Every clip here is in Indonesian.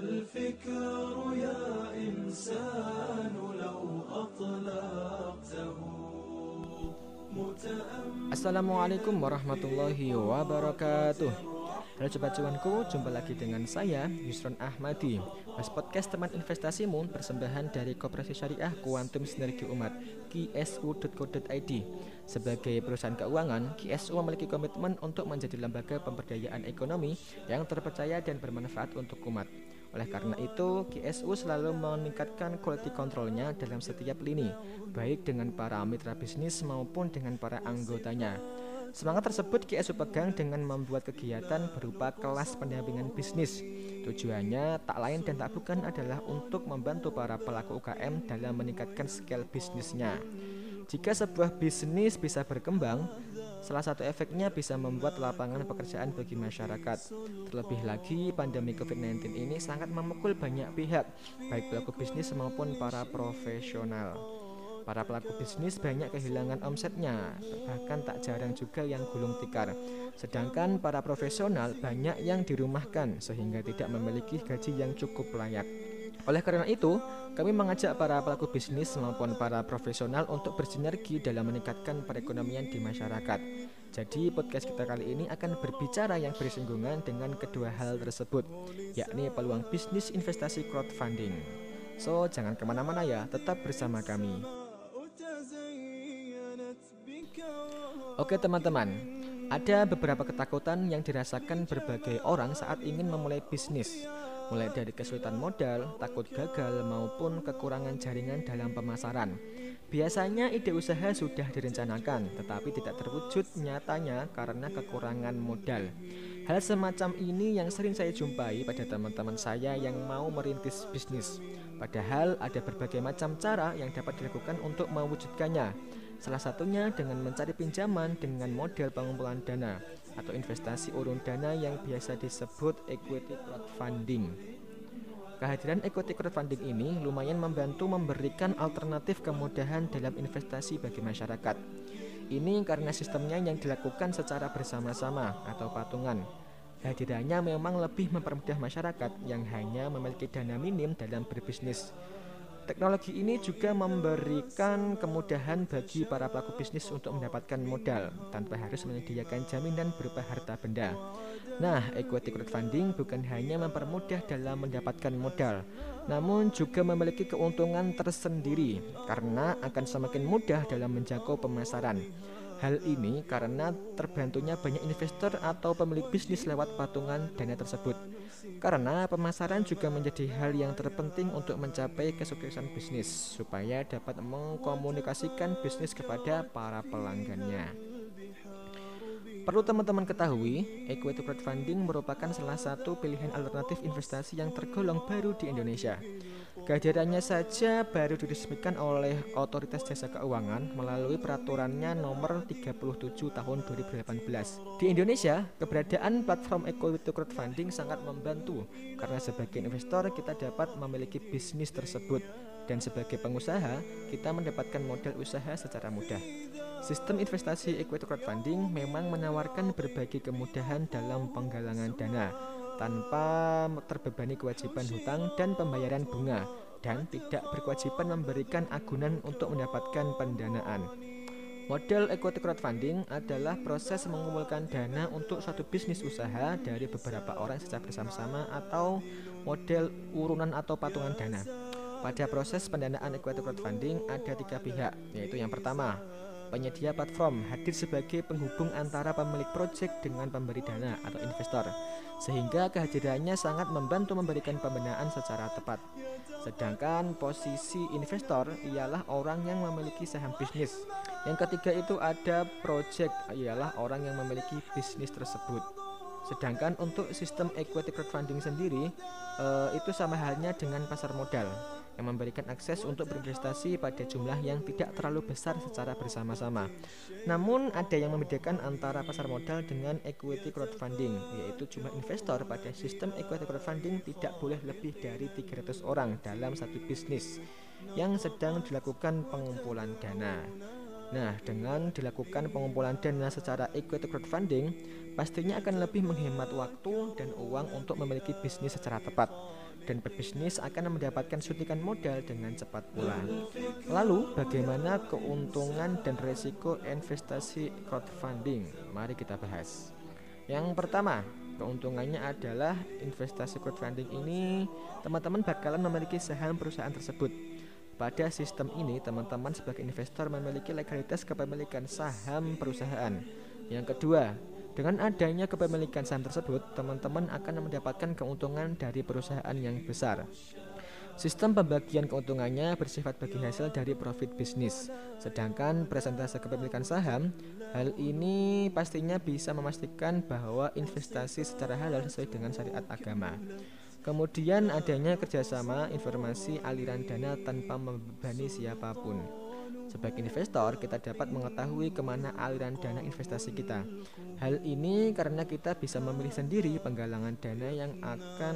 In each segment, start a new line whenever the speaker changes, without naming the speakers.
الفكر يا إنسان لو أطلقته متأمل
Assalamualaikum warahmatullahi wabarakatuh Halo Sobat Cuanku, jumpa lagi dengan saya Yusron Ahmadi Mas Podcast Teman Investasimu persembahan dari Koperasi Syariah Kuantum Sinergi Umat KSU.co.id Sebagai perusahaan keuangan, KSU memiliki komitmen untuk menjadi lembaga pemberdayaan ekonomi yang terpercaya dan bermanfaat untuk umat oleh karena itu, KSU selalu meningkatkan quality controlnya dalam setiap lini, baik dengan para mitra bisnis maupun dengan para anggotanya. Semangat tersebut KSU pegang dengan membuat kegiatan berupa kelas pendampingan bisnis. Tujuannya tak lain dan tak bukan adalah untuk membantu para pelaku UKM dalam meningkatkan skill bisnisnya. Jika sebuah bisnis bisa berkembang, salah satu efeknya bisa membuat lapangan pekerjaan bagi masyarakat. Terlebih lagi, pandemi COVID-19 ini sangat memukul banyak pihak, baik pelaku bisnis maupun para profesional. Para pelaku bisnis banyak kehilangan omsetnya, bahkan tak jarang juga yang gulung tikar. Sedangkan para profesional banyak yang dirumahkan sehingga tidak memiliki gaji yang cukup layak. Oleh karena itu, kami mengajak para pelaku bisnis maupun para profesional untuk bersinergi dalam meningkatkan perekonomian di masyarakat. Jadi, podcast kita kali ini akan berbicara yang bersinggungan dengan kedua hal tersebut, yakni peluang bisnis investasi crowdfunding. So, jangan ke mana-mana ya, tetap bersama kami. Oke teman-teman, ada beberapa ketakutan yang dirasakan berbagai orang saat ingin memulai bisnis. Mulai dari kesulitan modal, takut gagal, maupun kekurangan jaringan dalam pemasaran. Biasanya ide usaha sudah direncanakan, tetapi tidak terwujud nyatanya karena kekurangan modal. Hal semacam ini yang sering saya jumpai pada teman-teman saya yang mau merintis bisnis. Padahal ada berbagai macam cara yang dapat dilakukan untuk mewujudkannya Salah satunya dengan mencari pinjaman dengan model pengumpulan dana atau investasi urun dana yang biasa disebut equity crowdfunding. Kehadiran equity crowdfunding ini lumayan membantu memberikan alternatif kemudahan dalam investasi bagi masyarakat. Ini karena sistemnya yang dilakukan secara bersama-sama atau patungan. Hadirannya memang lebih mempermudah masyarakat yang hanya memiliki dana minim dalam berbisnis. Teknologi ini juga memberikan kemudahan bagi para pelaku bisnis untuk mendapatkan modal tanpa harus menyediakan jaminan berupa harta benda. Nah, equity crowdfunding bukan hanya mempermudah dalam mendapatkan modal, namun juga memiliki keuntungan tersendiri karena akan semakin mudah dalam menjangkau pemasaran. Hal ini karena terbantunya banyak investor atau pemilik bisnis lewat patungan dana tersebut. Karena pemasaran juga menjadi hal yang terpenting untuk mencapai kesuksesan bisnis supaya dapat mengkomunikasikan bisnis kepada para pelanggannya. Perlu teman-teman ketahui, equity crowdfunding merupakan salah satu pilihan alternatif investasi yang tergolong baru di Indonesia. Kehadirannya saja baru diresmikan oleh Otoritas Jasa Keuangan melalui peraturannya nomor 37 tahun 2018. Di Indonesia, keberadaan platform equity crowdfunding sangat membantu karena sebagai investor kita dapat memiliki bisnis tersebut dan sebagai pengusaha kita mendapatkan modal usaha secara mudah. Sistem investasi equity crowdfunding memang menawarkan berbagai kemudahan dalam penggalangan dana tanpa terbebani kewajiban hutang dan pembayaran bunga dan tidak berkewajiban memberikan agunan untuk mendapatkan pendanaan. Model equity crowdfunding adalah proses mengumpulkan dana untuk suatu bisnis usaha dari beberapa orang secara bersama-sama atau model urunan atau patungan dana. Pada proses pendanaan equity crowdfunding ada tiga pihak, yaitu yang pertama, penyedia platform hadir sebagai penghubung antara pemilik proyek dengan pemberi dana atau investor, sehingga kehadirannya sangat membantu memberikan pembenahan secara tepat. Sedangkan posisi investor ialah orang yang memiliki saham bisnis. Yang ketiga itu ada proyek ialah orang yang memiliki bisnis tersebut. Sedangkan untuk sistem equity crowdfunding sendiri eh, itu sama halnya dengan pasar modal yang memberikan akses untuk berinvestasi pada jumlah yang tidak terlalu besar secara bersama-sama. Namun ada yang membedakan antara pasar modal dengan equity crowdfunding, yaitu jumlah investor pada sistem equity crowdfunding tidak boleh lebih dari 300 orang dalam satu bisnis yang sedang dilakukan pengumpulan dana. Nah, dengan dilakukan pengumpulan dana secara equity crowdfunding, pastinya akan lebih menghemat waktu dan uang untuk memiliki bisnis secara tepat. Dan pebisnis akan mendapatkan suntikan modal dengan cepat pula. Lalu, bagaimana keuntungan dan resiko investasi crowdfunding? Mari kita bahas. Yang pertama, keuntungannya adalah investasi crowdfunding ini teman-teman bakalan memiliki saham perusahaan tersebut pada sistem ini, teman-teman sebagai investor memiliki legalitas kepemilikan saham perusahaan. Yang kedua, dengan adanya kepemilikan saham tersebut, teman-teman akan mendapatkan keuntungan dari perusahaan yang besar. Sistem pembagian keuntungannya bersifat bagi hasil dari profit bisnis. Sedangkan presentase kepemilikan saham, hal ini pastinya bisa memastikan bahwa investasi secara halal sesuai dengan syariat agama. Kemudian adanya kerjasama informasi aliran dana tanpa membebani siapa pun. Sebagai investor, kita dapat mengetahui ke mana aliran dana investasi kita. Hal ini karena kita bisa memilih sendiri penggalangan dana yang akan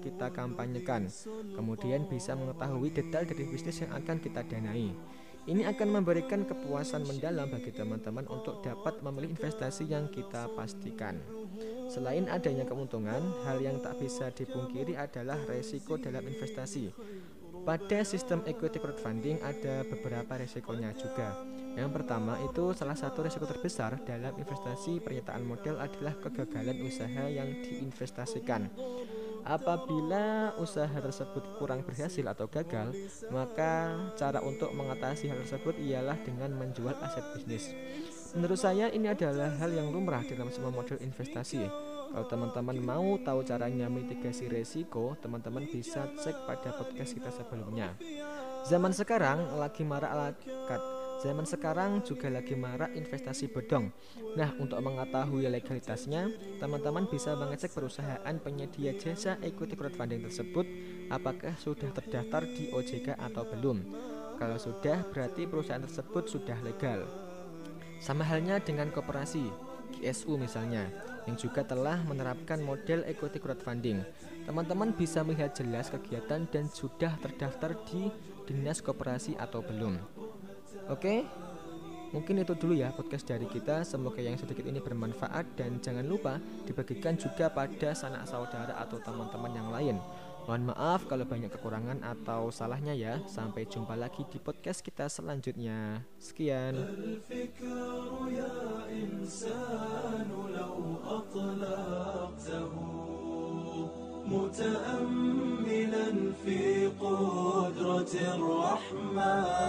kita kampanyekan. Kemudian bisa mengetahui detail dari bisnis yang akan kita danai. Ini akan memberikan kepuasan mendalam bagi teman-teman untuk dapat memilih investasi yang kita pastikan. Selain adanya keuntungan, hal yang tak bisa dipungkiri adalah resiko dalam investasi. Pada sistem equity crowdfunding ada beberapa resikonya juga. Yang pertama itu salah satu resiko terbesar dalam investasi pernyataan modal adalah kegagalan usaha yang diinvestasikan. Apabila usaha tersebut kurang berhasil atau gagal, maka cara untuk mengatasi hal tersebut ialah dengan menjual aset bisnis. Menurut saya ini adalah hal yang lumrah dalam semua model investasi. Kalau teman-teman mau tahu caranya mitigasi resiko, teman-teman bisa cek pada podcast kita sebelumnya. Zaman sekarang lagi marak alakat. Zaman sekarang juga lagi marak investasi bodong. Nah, untuk mengetahui legalitasnya, teman-teman bisa mengecek perusahaan penyedia jasa equity crowdfunding tersebut apakah sudah terdaftar di OJK atau belum. Kalau sudah, berarti perusahaan tersebut sudah legal. Sama halnya dengan koperasi, GSU misalnya, yang juga telah menerapkan model equity crowdfunding. Teman-teman bisa melihat jelas kegiatan dan sudah terdaftar di Dinas Koperasi atau belum. Oke, mungkin itu dulu ya podcast dari kita. Semoga yang sedikit ini bermanfaat dan jangan lupa dibagikan juga pada sanak saudara atau teman-teman yang lain. Mohon maaf kalau banyak kekurangan atau salahnya ya. Sampai jumpa lagi di podcast kita selanjutnya. Sekian. متأملا في قدرة الرحمن.